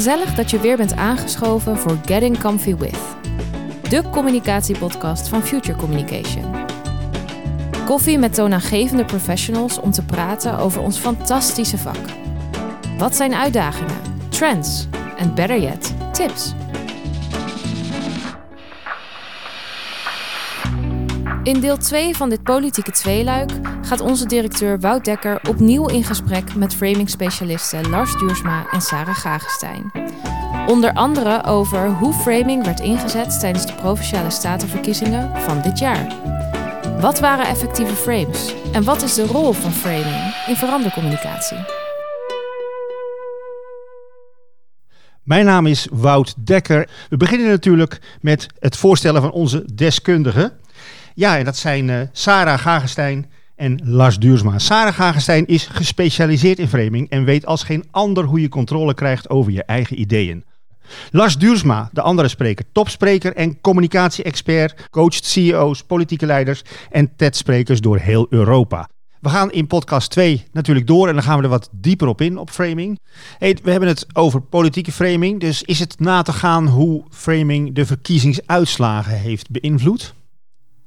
Gezellig dat je weer bent aangeschoven voor Getting Comfy With, de communicatiepodcast van Future Communication. Koffie met toonaangevende professionals om te praten over ons fantastische vak. Wat zijn uitdagingen, trends en better yet, tips? In deel 2 van dit politieke tweeluik gaat onze directeur Wout Dekker opnieuw in gesprek met framing-specialisten Lars Duursma en Sarah Gagestein. Onder andere over hoe framing werd ingezet tijdens de provinciale statenverkiezingen van dit jaar. Wat waren effectieve frames en wat is de rol van framing in verandercommunicatie? Mijn naam is Wout Dekker. We beginnen natuurlijk met het voorstellen van onze deskundigen. Ja, en dat zijn uh, Sarah Gagestein en Lars Duursma. Sarah Gagestein is gespecialiseerd in framing en weet als geen ander hoe je controle krijgt over je eigen ideeën. Lars Duursma, de andere spreker, topspreker en communicatie-expert, coacht CEO's, politieke leiders en TED-sprekers door heel Europa. We gaan in podcast 2 natuurlijk door en dan gaan we er wat dieper op in, op framing. Hey, we hebben het over politieke framing, dus is het na te gaan hoe framing de verkiezingsuitslagen heeft beïnvloed?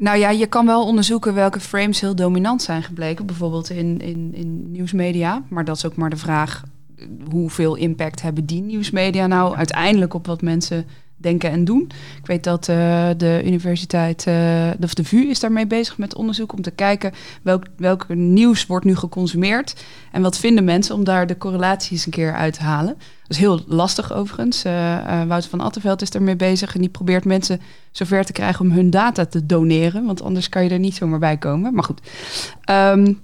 Nou ja, je kan wel onderzoeken welke frames heel dominant zijn gebleken, bijvoorbeeld in, in, in nieuwsmedia. Maar dat is ook maar de vraag, hoeveel impact hebben die nieuwsmedia nou uiteindelijk op wat mensen denken en doen. Ik weet dat uh, de universiteit, uh, of de VU is daarmee bezig met onderzoek om te kijken welk, welk nieuws wordt nu geconsumeerd en wat vinden mensen om daar de correlaties een keer uit te halen. Dat is heel lastig overigens. Uh, Wouter van Attenveld is daarmee bezig en die probeert mensen zover te krijgen om hun data te doneren, want anders kan je er niet zomaar bij komen. Maar goed. Um,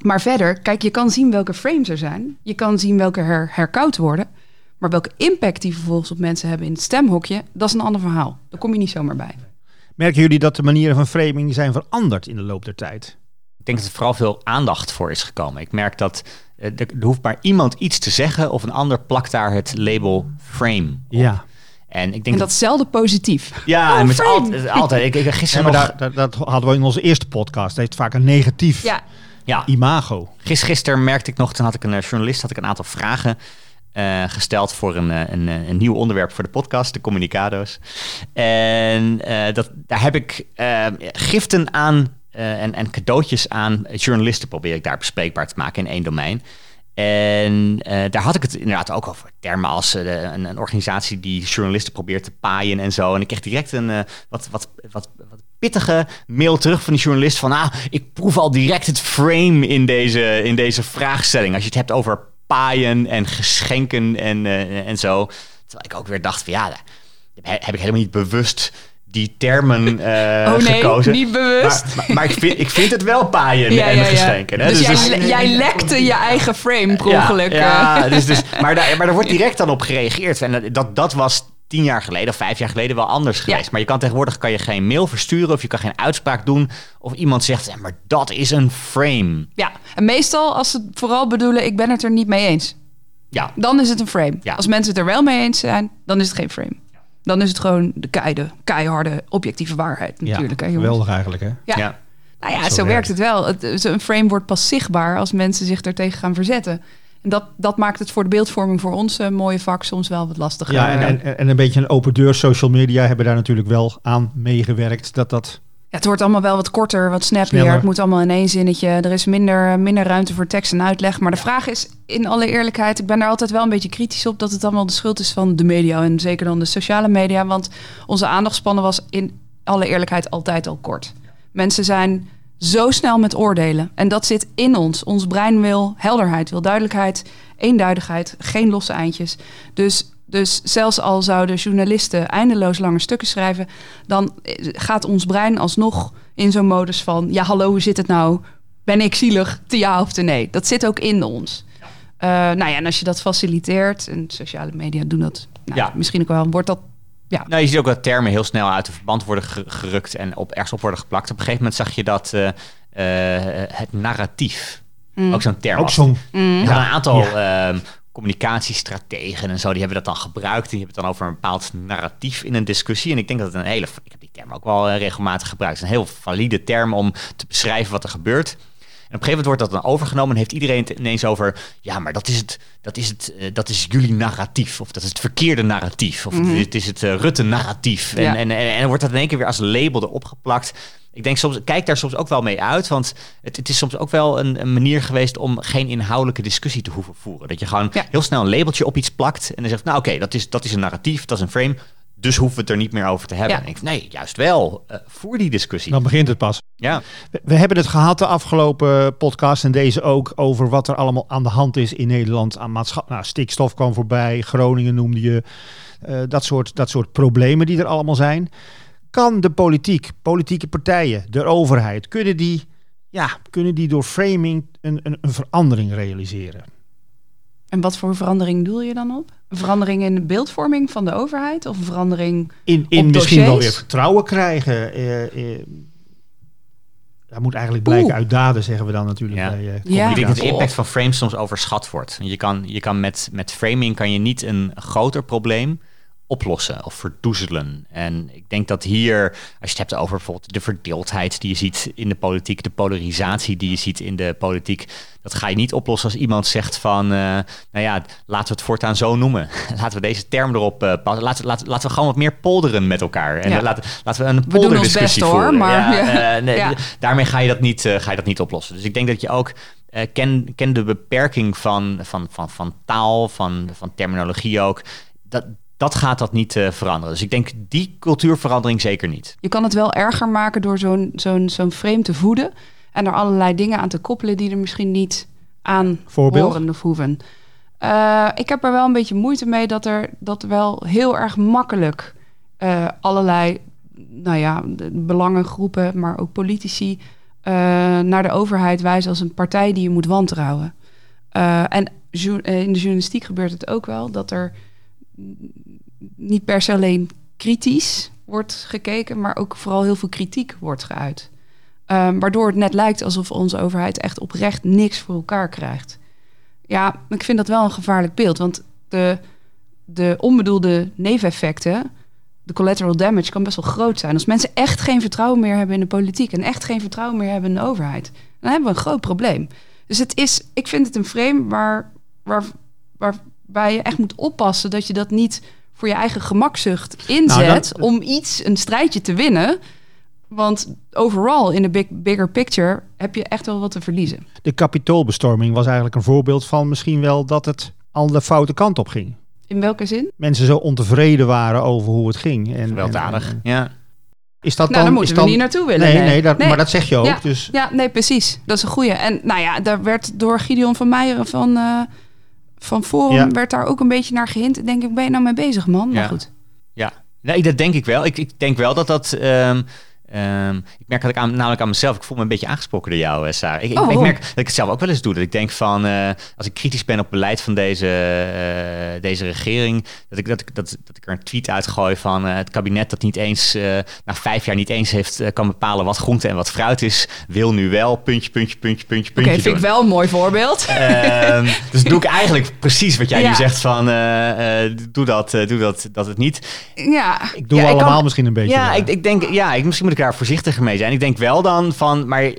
maar verder, kijk, je kan zien welke frames er zijn. Je kan zien welke her herkoud worden. Maar welke impact die vervolgens op mensen hebben in het stemhokje, dat is een ander verhaal. Daar kom je niet zomaar bij. Merken jullie dat de manieren van framing zijn veranderd in de loop der tijd? Ik denk dat er vooral veel aandacht voor is gekomen. Ik merk dat er, er hoeft maar iemand iets te zeggen of een ander plakt daar het label frame op. Ja. En, ik denk en dat is zelden positief. Ja, Oh, en met frame. altijd, altijd. Ik, ik gisteren Ja, maar nog, daar- dat hadden we in onze eerste podcast. Dat heeft vaak een negatief Ja, ja, imago. Gis, gisteren merkte ik nog, toen had ik een eh, journalist, had ik een aantal vragen eh, gesteld voor een, eh, een, eh, een nieuw onderwerp voor de podcast, de Communicado's. En dat, daar heb ik giften aan en, en cadeautjes aan journalisten probeer ik daar bespreekbaar te maken in één domein. En daar had ik het inderdaad ook over. Termen als een, een organisatie die journalisten probeert te paaien en zo. En ik kreeg direct een wat, wat, wat, wat pittige mail terug van die journalist van... ah, ik proef al direct het frame in deze, in deze vraagstelling. Als je het hebt over paaien en geschenken en, eh, en zo. Terwijl ik ook weer dacht van ja, heb ik helemaal niet bewust die termen eh, oh nee, gekozen. niet bewust. Maar, maar, maar ik, vind, ik vind het wel paaien ja, en ja, ja. geschenken. Hè? Dus, jij, dus- le- jij lekte je eigen frame per ongeluk. ja, eh. dus, dus, maar, daar, maar daar wordt direct dan op gereageerd. En dat, dat was tien jaar geleden of vijf jaar geleden wel anders geweest. Ja. Maar je kan tegenwoordig kan je geen mail versturen of je kan geen uitspraak doen. Of iemand zegt, "Ja, maar dat is een frame. Ja, en meestal als ze het vooral bedoelen, ik ben het er niet mee eens. Ja, Dan is het een frame. Ja. Als mensen het er wel mee eens zijn, dan is het geen frame. Dan is het gewoon de keide, keiharde, objectieve waarheid natuurlijk. hè, ja, geweldig eigenlijk hè. Ja. ja. Nou ja, Zo werkt het wel. Het, een frame wordt pas zichtbaar als mensen zich daartegen gaan verzetten. Dat, dat maakt het voor de beeldvorming voor ons een mooie vak soms wel wat lastiger. Ja, en, en, en een beetje een open deur. Social media hebben daar natuurlijk wel aan meegewerkt. Dat dat... Ja, het wordt allemaal wel wat korter, wat snappier. Sneller. Het moet allemaal in één zinnetje. Er is minder, minder ruimte voor tekst en uitleg. Maar de vraag is, in alle eerlijkheid, ik ben daar altijd wel een beetje kritisch op dat het allemaal de schuld is van de media en zeker dan de sociale media. Want onze aandachtspannen was in alle eerlijkheid altijd al kort. Mensen zijn zo snel met oordelen. En dat zit in ons. Ons brein wil helderheid, wil duidelijkheid, eenduidigheid, geen losse eindjes. Dus, dus zelfs al zouden journalisten eindeloos lange stukken schrijven, dan eh, gaat ons brein alsnog in zo'n modus van: ja, hallo, hoe zit het nou? Ben ik zielig? Te ja of te nee? Dat zit ook in ons. Eh, nou ja, en als je dat faciliteert, en sociale media doen dat nou, Ja. misschien ook wel, wordt dat Nou, je ziet ook dat termen heel snel uit de verband worden ge- gerukt en op, ergens op worden geplakt. Op een gegeven moment zag je dat eh, eh, het narratief, Mm. ook zo'n term Ook was. zo'n... Mm. Er zijn een aantal ehm, communicatiestrategen en zo, die hebben dat dan gebruikt. Die hebben het dan over een bepaald narratief in een discussie. En ik denk dat het een hele, ik heb die term ook wel eh, regelmatig gebruikt. Het is een heel valide term om te beschrijven wat er gebeurt. En op een gegeven moment wordt dat dan overgenomen en heeft iedereen het ineens over, ja, maar dat is het, dat is het, eh, dat is jullie narratief. Of dat is het verkeerde narratief. Of Mhm. het is het eh, Rutte-narratief. En, Ja. en, en, wordt dat in één keer weer als label erop geplakt. Ik denk soms, kijk daar soms ook wel mee uit. Want het, het is soms ook wel een, een manier geweest om geen inhoudelijke discussie te hoeven voeren. Dat je gewoon Ja. heel snel een labeltje op iets plakt. En dan zegt, nou oké, dat, is, dat is een narratief, dat is een frame. Dus hoeven we het er niet meer over te hebben. Ja. En ik, nee, juist wel. Eh, voer die discussie. Dan begint het pas. Ja. We, we hebben het gehad de afgelopen podcast en deze ook over wat er allemaal aan de hand is in Nederland. Aan maatschap, nou, stikstof kwam voorbij, Groningen noemde je. eh, dat, soort, dat soort problemen die er allemaal zijn. Kan de politiek, politieke partijen, de overheid, kunnen die, ja, kunnen die door framing een, een, een verandering realiseren? En wat voor verandering doel je dan op? Verandering in de beeldvorming van de overheid? Of een verandering... In, in Op misschien wel weer vertrouwen krijgen. eh, eh, dat moet eigenlijk blijken Oeh. uit daden, zeggen we dan natuurlijk. Ja. Bij, eh, Ja. Ik denk dat de impact van frames soms overschat wordt. Je kan, je kan met, met framing kan je niet een groter probleem oplossen of verdoezelen. En ik denk dat hier, als je het hebt over bijvoorbeeld de verdeeldheid die je ziet in de politiek, de polarisatie die je ziet in de politiek, dat ga je niet oplossen als iemand zegt van, eh, nou ja, laten we het voortaan zo noemen. laten we deze term erop uh, passen. Laten, laten, laten we gewoon wat meer polderen met elkaar. En Ja. laten, laten we een polderdiscussie hoor, voeren. maar- ja, ja. eh, nee. Daarmee ga je, dat niet, eh, ga je dat niet oplossen. Dus ik denk dat je ook eh, ken, ken de beperking van, van, van, van taal, van, van terminologie ook. Dat, dat gaat dat niet eh, veranderen. Dus ik denk die cultuurverandering zeker niet. Je kan het wel erger maken door zo'n zo'n zo'n frame te voeden... en er allerlei dingen aan te koppelen die er misschien niet aan Voorbeeld? horen of hoeven. Eh, ik heb er wel een beetje moeite mee dat er dat wel heel erg makkelijk eh, allerlei nou ja, de belangengroepen, maar ook politici eh, naar de overheid wijzen als een partij die je moet wantrouwen. Eh, en in de journalistiek gebeurt het ook wel dat er niet per se alleen kritisch wordt gekeken, maar ook vooral heel veel kritiek wordt geuit. Ehm, waardoor het net lijkt alsof onze overheid echt oprecht niks voor elkaar krijgt. Ja, ik vind dat wel een gevaarlijk beeld. Want de, de onbedoelde neveneffecten, de collateral damage, kan best wel groot zijn. Als mensen echt geen vertrouwen meer hebben in de politiek en echt geen vertrouwen meer hebben in de overheid, dan hebben we een groot probleem. Dus het is, ik vind het een frame waar, waar, waarbij je echt moet oppassen dat je dat niet voor je eigen gemakzucht inzet Nou, dat- om iets, een strijdje te winnen. Want overal in de big, bigger picture heb je echt wel wat te verliezen. De kapitoolbestorming was eigenlijk een voorbeeld van misschien wel dat het al de foute kant op ging. In welke zin? Mensen zo ontevreden waren over hoe het ging. En, Gewelddadig. en- ja. is dat nou, dan, daar is moeten dan, we niet naartoe willen. Nee, nee, dat, maar dat zeg je ook. Ja. Dus Ja, nee, precies. Dat is een goeie. En nou ja, daar werd door Gideon van Meijeren van, eh, van Forum... Ja. werd daar ook een beetje naar gehint. Denk ik, ben je nou mee bezig, man? Maar Ja. goed. Ja, nee, dat denk ik wel. Ik, ik denk wel dat dat. ehm, ehm, ik merk dat ik aan, namelijk aan mezelf. Ik voel me een beetje aangesproken door jou, eh, Sarah. Ik, ik- Oh, ik, merk dat ik het zelf ook wel eens doe. Dat ik denk van. eh, als ik kritisch ben op het beleid van deze, eh, deze regering. Dat ik, dat, ik, dat, dat ik er een tweet uitgooi van. eh, het kabinet dat niet eens. eh, na vijf jaar niet eens heeft. kan bepalen wat groente en wat fruit is. Wil nu wel. Puntje, puntje, puntje, puntje, Oké, puntje. vind ik wel een mooi voorbeeld. Ehm, dus doe ik eigenlijk precies wat jij Ja. nu zegt van. eh, eh, doe dat, doe dat, dat het niet. ja. ik doe Ja, ik allemaal kan- misschien een beetje. Ja, ik, ik denk, ja ik, misschien moet daar voorzichtiger mee zijn. Ik denk wel dan van, maar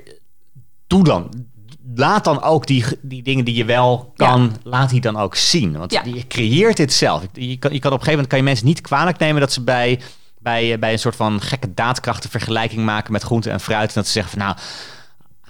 doe dan. Laat dan ook die, die dingen die je wel kan, laat die dan ook zien. Want Ja. je creëert dit zelf. Je kan, je kan op een gegeven moment kan je mensen niet kwalijk nemen dat ze bij, bij, eh, bij een soort van gekke daadkrachten vergelijking maken met groente en fruit. En dat ze zeggen van nou,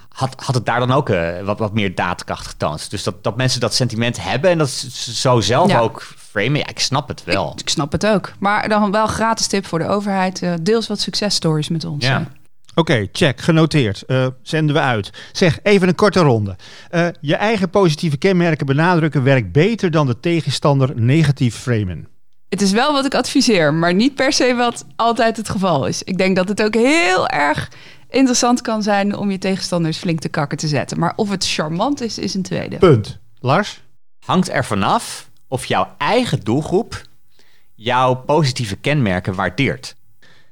had, had het daar dan ook eh, wat, wat meer daadkracht getoond. Dus dat, dat mensen dat sentiment hebben en dat ze zo zelf Ja. ook framen. Ja, ik snap het wel. Ik snap het ook. Maar dan wel gratis tip voor de overheid. eh, deels wat successtories met ons. Ja. Oké, check, genoteerd. Eh, zenden we uit. Zeg, even een korte ronde. Eh, je eigen positieve kenmerken benadrukken werkt beter dan de tegenstander negatief framen. Het is wel wat ik adviseer, maar niet per se wat altijd het geval is. Ik denk dat het ook heel erg interessant kan zijn om je tegenstanders flink te kakken te zetten. Maar of het charmant is, is een tweede. Punt. Lars? hangt er vanaf of jouw eigen doelgroep jouw positieve kenmerken waardeert.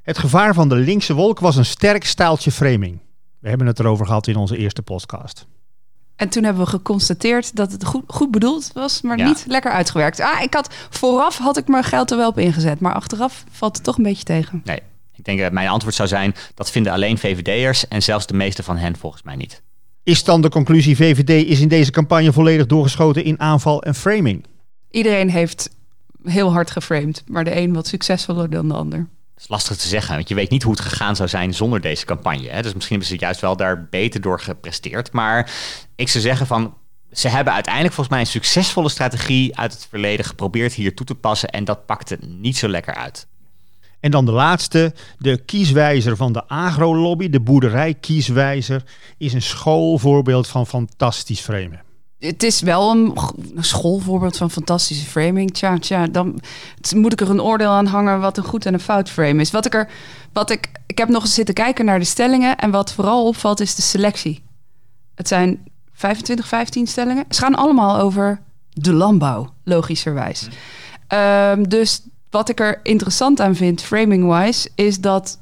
Het gevaar van de linkse wolk was een sterk staaltje framing. We hebben het erover gehad in onze eerste podcast. En toen hebben we geconstateerd dat het goed, goed bedoeld was, maar Ja. niet lekker uitgewerkt. Ah, ik had vooraf had ik mijn geld er wel op ingezet, maar achteraf valt het toch een beetje tegen. Nee, ik denk dat mijn antwoord zou zijn, dat vinden alleen VVD'ers en zelfs de meeste van hen volgens mij niet. Is dan de conclusie VVD is in deze campagne volledig doorgeschoten in aanval en framing? Iedereen heeft heel hard geframed, maar de een wat succesvoller dan de ander. Dat is lastig te zeggen, want je weet niet hoe het gegaan zou zijn zonder deze campagne. Hè? Dus misschien hebben ze juist wel daar beter door gepresteerd. Maar ik zou zeggen van, ze hebben uiteindelijk volgens mij een succesvolle strategie uit het verleden geprobeerd hier toe te passen. En dat pakte niet zo lekker uit. En dan de laatste, de kieswijzer van de agrolobby, de boerderijkieswijzer, is een schoolvoorbeeld van fantastisch framen. Het is wel een, schoolvoorbeeld van fantastische framing. Tja, tja, dan moet ik er een oordeel aan hangen wat een goed en een fout frame is. Wat ik er, wat ik, ik heb nog eens zitten kijken naar de stellingen en wat vooral opvalt is de selectie. Het zijn 25, 15 stellingen. Ze gaan allemaal over de landbouw, logischerwijs. Ehm, dus wat ik er interessant aan vind, framing-wise, is dat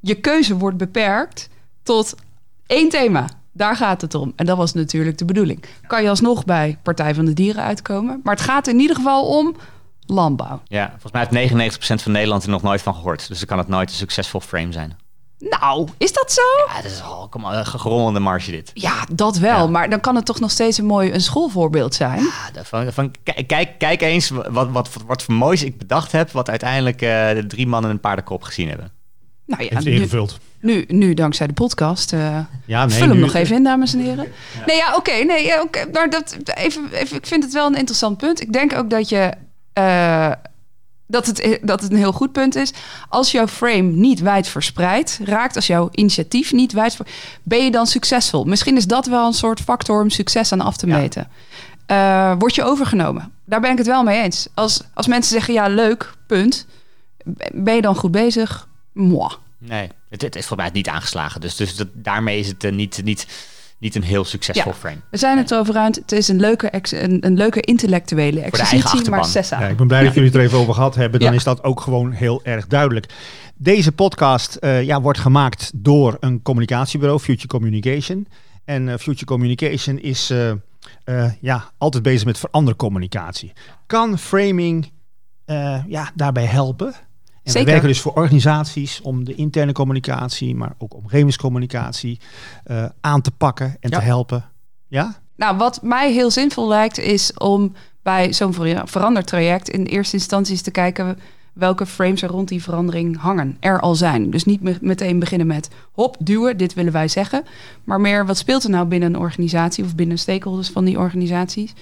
je keuze wordt beperkt tot één thema. Daar gaat het om. En dat was natuurlijk de bedoeling. Kan je alsnog bij Partij van de Dieren uitkomen. Maar het gaat in ieder geval om landbouw. Ja, volgens mij heeft 99% van Nederland er nog nooit van gehoord. Dus dan kan het nooit een succesvol frame zijn. Nou, is dat zo? Ja, dat is al kom, een gerommelde marge dit. Ja, dat wel. Ja. Maar dan kan het toch nog steeds een mooi een schoolvoorbeeld zijn. Ja, van, van, kijk, kijk, eens wat, wat, wat, wat voor moois ik bedacht heb... wat uiteindelijk eh, de drie mannen een paardenkop gezien hebben. Nou ja, Heeft nu, ingevuld. nu, nu dankzij de podcast. eh, Ja, nee, Vul hem nog even in, dames en heren. Nee, ja, oké. nee, ja, maar dat, even, even, ik vind het wel een interessant punt. Ik denk ook dat je... eh, dat het, dat het een heel goed punt is. Als jouw frame niet wijd verspreid raakt, als jouw initiatief niet wijd ben je dan succesvol? Misschien is dat wel een soort factor om succes aan af te meten. Eh, word je overgenomen? Daar ben ik het wel mee eens. Als, als mensen zeggen, ja, leuk, punt. Ben je dan goed bezig? Moi. Nee, het, het is volgens mij niet aangeslagen. Dus, dus dat, daarmee is het eh, niet, niet, niet een heel succesvol Ja. frame. We zijn het erover. Het is een leuke, ex- een, een leuke intellectuele exercitie, maar sessa. Ja, ik ben blij dat jullie het er even over gehad hebben. Dan Ja. is dat ook gewoon heel erg duidelijk. Deze podcast eh, ja, wordt gemaakt door een communicatiebureau, Future Communication. En eh, Future Communication is eh, eh, ja, altijd bezig met verandercommunicatie. Kan framing eh, ja, daarbij helpen? En we Zeker. werken dus voor organisaties om de interne communicatie, maar ook omgevingscommunicatie eh, aan te pakken en Ja. te helpen. Ja? Nou, wat mij heel zinvol lijkt, is om bij zo'n ver- verandertraject in eerste instantie eens te kijken welke frames er rond die verandering hangen, er al zijn. Dus niet me- meteen beginnen met hop, duwen, dit willen wij zeggen. Maar meer, wat speelt er nou binnen een organisatie of binnen stakeholders van die organisaties?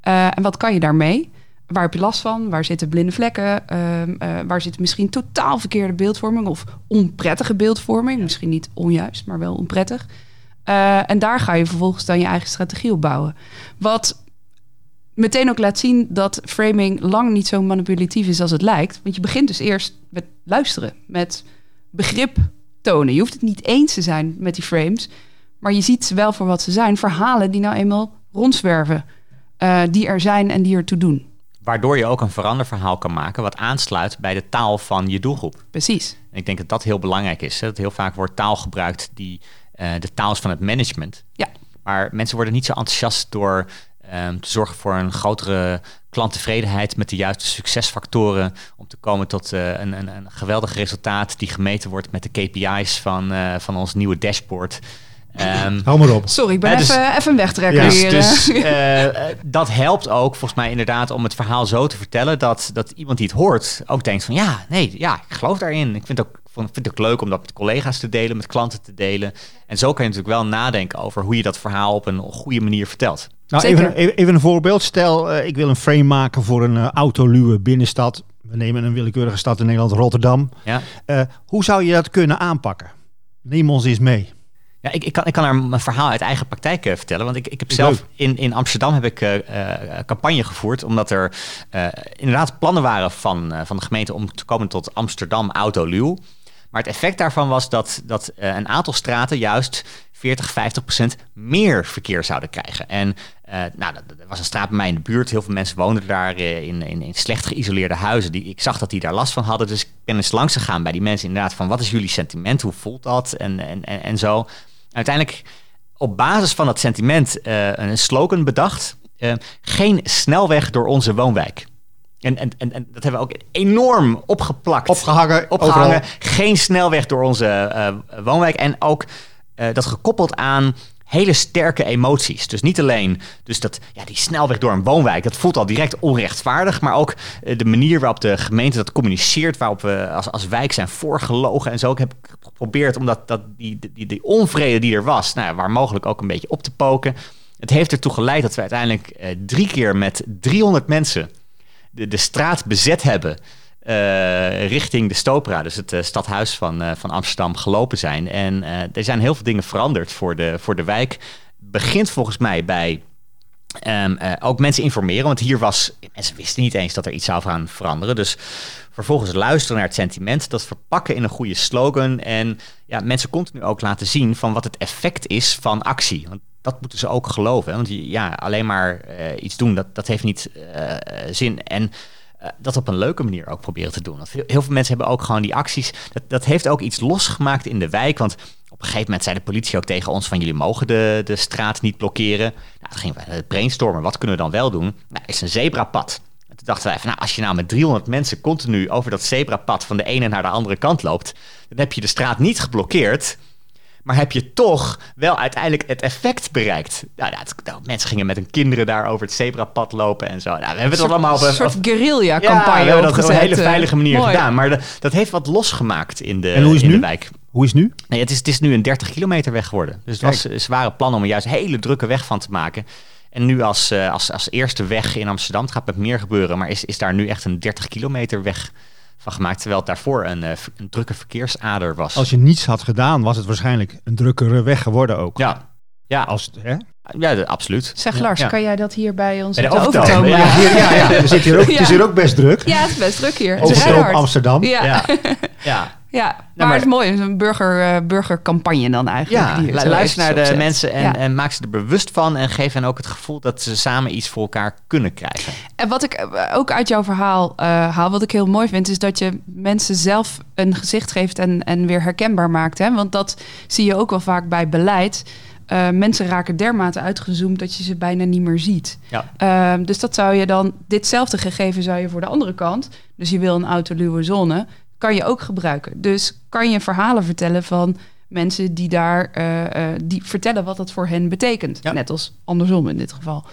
Eh, en wat kan je daarmee? Waar heb je last van? Waar zitten blinde vlekken? Ehm, eh, waar zit misschien totaal verkeerde beeldvorming of onprettige beeldvorming? Misschien niet onjuist, maar wel onprettig. Eh, en daar ga je vervolgens dan je eigen strategie op bouwen. Wat meteen ook laat zien dat framing lang niet zo manipulatief is als het lijkt. Want je begint dus eerst met luisteren, met begrip tonen. Je hoeft het niet eens te zijn met die frames, maar je ziet ze wel voor wat ze zijn. Verhalen die nou eenmaal rondzwerven, eh, die er zijn en die ertoe doen. Waardoor je ook een veranderverhaal kan maken wat aansluit bij de taal van je doelgroep. Precies. En ik denk dat dat heel belangrijk is. Hè? Dat heel vaak wordt taal gebruikt die eh, de taal is van het management. Ja. Maar mensen worden niet zo enthousiast door ehm, te zorgen voor een grotere klanttevredenheid met de juiste succesfactoren om te komen tot eh, een, een, een geweldig resultaat die gemeten wordt met de KPI's van, eh, van ons nieuwe dashboard. Ehm, Hou maar op. Sorry, ik ben dus- even, even een wegtrekker Ja, dus, hier. dus eh. eh, eh, dat helpt ook volgens mij inderdaad om het verhaal zo te vertellen dat, dat iemand die het hoort ook denkt van ja, nee, ja, ik geloof daarin. Ik vind het ook, vond- vind het ook leuk om dat met collega's te delen, met klanten te delen. En zo kan je natuurlijk wel nadenken over hoe je dat verhaal op een goede manier vertelt. Nou, even, even, een voorbeeld. Stel, eh, ik wil een frame maken voor een eh, autoluwe binnenstad. We nemen een willekeurige stad in Nederland, Rotterdam. Ja? Eh, hoe zou je dat kunnen aanpakken? Neem ons eens mee. Ja, ik, ik, kan, ik kan er mijn verhaal uit eigen praktijk eh, vertellen. Want ik, ik heb zelf in, in Amsterdam heb ik eh, eh, campagne gevoerd. Omdat er inderdaad plannen waren van, van de gemeente om te komen tot Amsterdam Autoluw. Maar het effect daarvan was dat, dat eh, een aantal straten juist 40, 50 procent meer verkeer zouden krijgen. En eh, nou, dat, was een straat bij mij in de buurt. Heel veel mensen woonden daar eh, in, in, in slecht geïsoleerde huizen. Die, ik zag dat die daar last van hadden. Dus ik ben eens langs gegaan bij die mensen inderdaad van wat is jullie sentiment? Hoe voelt dat? En, en, en, en zo. Uiteindelijk op basis van dat sentiment een slogan bedacht. geen snelweg door onze woonwijk. En, en, en, en dat hebben we ook enorm opgeplakt. Opgehangen, opgehangen. overal. Geen snelweg door onze eh, woonwijk. En ook eh, dat gekoppeld aan hele sterke emoties. Dus niet alleen dus dat, ja, die snelweg door een woonwijk, dat voelt al direct onrechtvaardig. Maar ook eh, de manier waarop de gemeente dat communiceert, waarop we als, als wijk zijn voorgelogen en zo. Ik heb geprobeerd om dat, dat, die, die, die onvrede die er was, nou, waar mogelijk ook een beetje op te poken. Het heeft ertoe geleid dat we uiteindelijk drie keer met 300 mensen de, de straat bezet hebben. eh, richting de Stopera, dus het eh, stadhuis van, eh, van Amsterdam, gelopen zijn. En er zijn heel veel dingen veranderd voor de, voor de wijk. Begint volgens mij bij ehm, eh, ook mensen informeren. Want hier was, mensen wisten niet eens dat er iets zou gaan veranderen. Dus vervolgens luisteren naar het sentiment, dat verpakken in een goede slogan. En ja, mensen continu ook laten zien van wat het effect is van actie. Dat moeten ze ook geloven. Want ja, alleen maar eh, iets doen, dat, dat heeft niet eh, eh, zin. En dat op een leuke manier ook proberen te doen. Heel, veel mensen hebben ook gewoon die acties. Dat, dat heeft ook iets losgemaakt in de wijk. Want op een gegeven moment zei de politie ook tegen ons van jullie mogen de, de straat niet blokkeren. Nou, dan gingen we brainstormen. Wat kunnen we dan wel doen? Nou, is een zebrapad. En toen dachten wij van, nou, als je nou met 300 mensen continu over dat zebrapad van de ene naar de andere kant loopt, dan heb je de straat niet geblokkeerd. Maar heb je toch wel uiteindelijk het effect bereikt? Nou, ja, het- nou, mensen gingen met hun kinderen daar over het zebrapad lopen en zo. Nou, we hebben het allemaal op een soort ja, guerrilla-campagne we hebben dat op een hele eh. veilige manier Mooi. gedaan. Maar de- dat heeft wat losgemaakt in de, En hoe is in nu? de wijk. Hoe is het nu? Nee, het, is, het is nu een 30 kilometer weg geworden. Dus het was een zware plan om er juist een hele drukke weg van te maken. En nu als, eh, als, als eerste weg in Amsterdam, het gaat met meer gebeuren, maar is, is daar nu echt een 30 kilometer weg van gemaakt. Terwijl het daarvoor een, eh, een drukke verkeersader was. Als je niets had gedaan, was het waarschijnlijk een drukkere weg geworden ook. Ja, ja, Als, hè? ja de- absoluut. Zeg Lars, Ja. kan jij dat hier bij ons Bij de overtoom, overtoom? ja. Ja. Hier, ja, ja. Er zit hier ook, Het is hier ook best druk. ja, het is best druk hier. Het is Overstroom hard. Amsterdam. Ja, ja. Ja, ja. maar, maar- het is mooi. Het is een burger, eh, burgercampagne dan eigenlijk. Ja, die zo luister naar de opzet. mensen en, Ja. en maak ze er bewust van. En geef hen ook het gevoel dat ze samen iets voor elkaar kunnen krijgen. En wat ik eh, ook uit jouw verhaal eh, haal, wat ik heel mooi vind, is dat je mensen zelf een gezicht geeft en, en weer herkenbaar maakt. Hè? Want dat zie je ook wel vaak bij beleid. Eh, mensen raken dermate uitgezoomd dat je ze bijna niet meer ziet. Ja. Ehm, dus dat zou je dan, ditzelfde gegeven zou je voor de andere kant, dus je wil een autoluwe zone, kan je ook gebruiken. Dus kan je verhalen vertellen van mensen die daar, eh, eh, die vertellen wat dat voor hen betekent. Ja. Net als andersom in dit geval.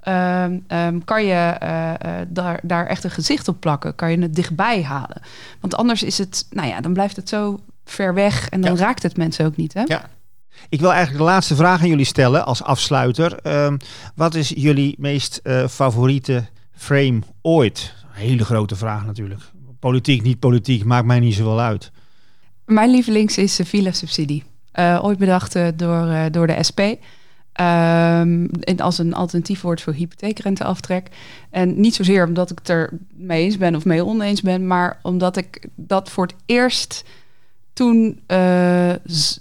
Ehm, ehm, kan je eh, daar, daar echt een gezicht op plakken? Kan je het dichtbij halen? Want anders is het, nou ja, dan blijft het zo ver weg en dan Ja. raakt het mensen ook niet. Hè? Ja. Ik wil eigenlijk de laatste vraag aan jullie stellen als afsluiter. Ehm, wat is jullie meest favoriete frame ooit? Hele grote vraag natuurlijk. Politiek, niet politiek, maakt mij niet zoveel uit. Mijn lievelings is de villa-subsidie. Eh, ooit bedacht eh, door, eh, door de SP. Ehm, en als een alternatief wordt voor hypotheekrenteaftrek. En niet zozeer omdat ik het er mee eens ben of mee oneens ben, maar omdat ik dat voor het eerst toen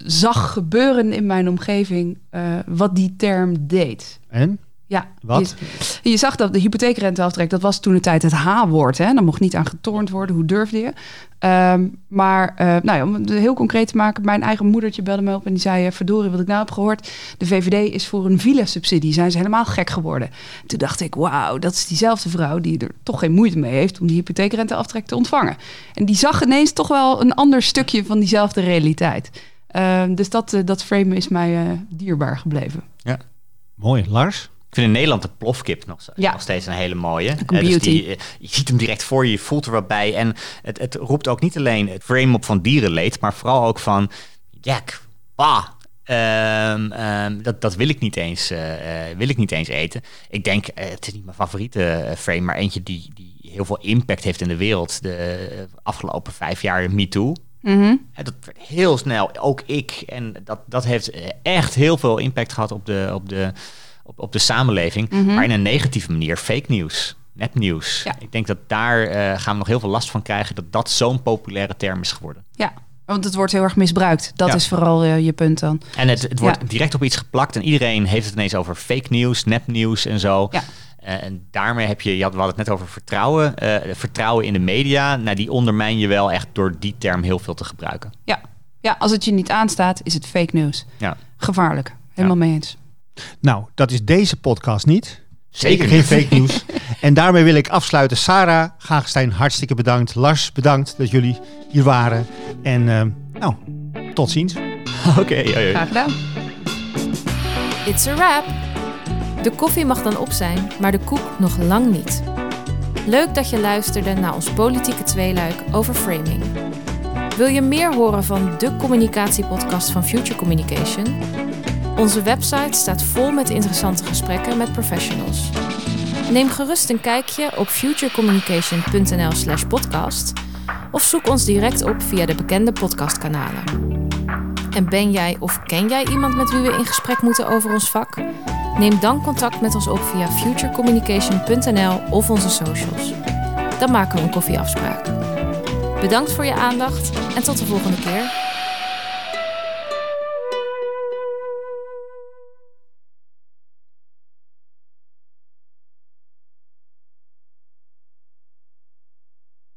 zag gebeuren in mijn omgeving wat die term deed. En? Ja, Wat? Je, je zag dat de hypotheekrenteaftrek, dat was toen de tijd het H-woord. Hè? Daar mocht niet aan getornd worden. Hoe durfde je? Ehm, maar eh, nou ja, om het heel concreet te maken, mijn eigen moedertje belde me op en die zei: eh, Verdorie, wat ik nou heb gehoord. De VVD is voor een villa-subsidie. Zijn ze helemaal gek geworden? Toen dacht ik: Wauw, dat is diezelfde vrouw die er toch geen moeite mee heeft om die hypotheekrenteaftrek te ontvangen. En die zag ineens toch wel een ander stukje van diezelfde realiteit. Ehm, dus dat, eh, dat frame is mij dierbaar gebleven. Mooi. Lars? Vind in Nederland de plofkip nog, Ja. nog steeds een hele mooie. Een Eh, dus die, eh, je ziet hem direct voor je, je voelt er wat bij. En het, het roept ook niet alleen het frame op van dierenleed, maar vooral ook van... Jack, bah, ehm, ehm, dat, dat wil ik, niet eens, eh, wil ik niet eens eten. Ik denk, het is niet mijn favoriete frame, maar eentje die, die heel veel impact heeft in de wereld. De afgelopen vijf jaar MeToo. Mhm. Hè, dat werd heel snel, ook ik. En dat, dat heeft echt heel veel impact gehad op de, op de, op, op de samenleving. Mhm. Maar in een negatieve manier, fake nieuws, nepnieuws. Ja. Ik denk dat daar eh, gaan we nog heel veel last van krijgen... dat dat zo'n populaire term is geworden. Ja, want het wordt heel erg misbruikt. Dat Ja. is vooral eh, je punt dan. En het, het wordt Ja. direct op iets geplakt... en iedereen heeft het ineens over fake nieuws, nepnieuws en zo... Ja. Eh, en daarmee heb je, je had, we hadden het net over vertrouwen. vertrouwen in de media. Nou, die ondermijn je wel echt door die term heel veel te gebruiken. Ja. ja, als het je niet aanstaat, is het fake news. Ja. Gevaarlijk. Helemaal mee eens. Nou, dat is deze podcast niet. Zeker geen fake nieuws. en daarmee wil ik afsluiten. Sarah Gagestein, hartstikke bedankt. Lars, bedankt dat jullie hier waren. En eh, nou, tot ziens. Oké. Graag gedaan. It's a wrap! De koffie mag dan op zijn, maar de koek nog lang niet. Leuk dat je luisterde naar ons politieke tweeluik over framing. Wil je meer horen van de communicatiepodcast van Future Communication? Onze website staat vol met interessante gesprekken met professionals. Neem gerust een kijkje op futurecommunication.nl/slash podcast of zoek ons direct op via de bekende podcastkanalen. En ben jij of ken jij iemand met wie we in gesprek moeten over ons vak? Neem dan contact met ons op via futurecommunication.nl of onze socials. Dan maken we een koffieafspraak. Bedankt voor je aandacht en tot de volgende keer.